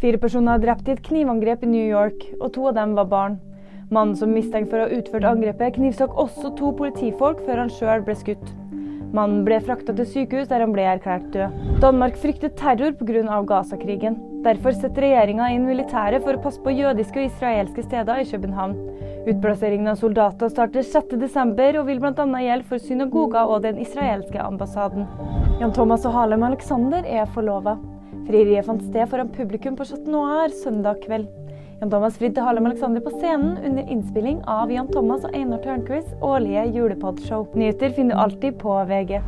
Fire personer er drept i et knivangrep i New York, og to av dem var barn. Mannen som mistenkt for å ha utført angrepet, knivstakk også to politifolk før han sjøl ble skutt. Mannen ble frakta til sykehus, der han ble erklært død. Danmark frykter terror pga. Gaza-krigen. Derfor setter regjeringa inn militæret for å passe på jødiske og israelske steder i København. Utplasseringen av soldater starter 6.12. og vil bl.a. gjelde for synagoga og den israelske ambassaden. Jan Thomas og Harlem Alexander er forlova. Frieriet fant sted foran publikum på Chat Noir søndag kveld. Jan Thomas fridde Harlem Alexander på scenen under innspilling av Jan Thomas og Einar Tørnquists årlige julepodshow. Nyheter finner du alltid på VG.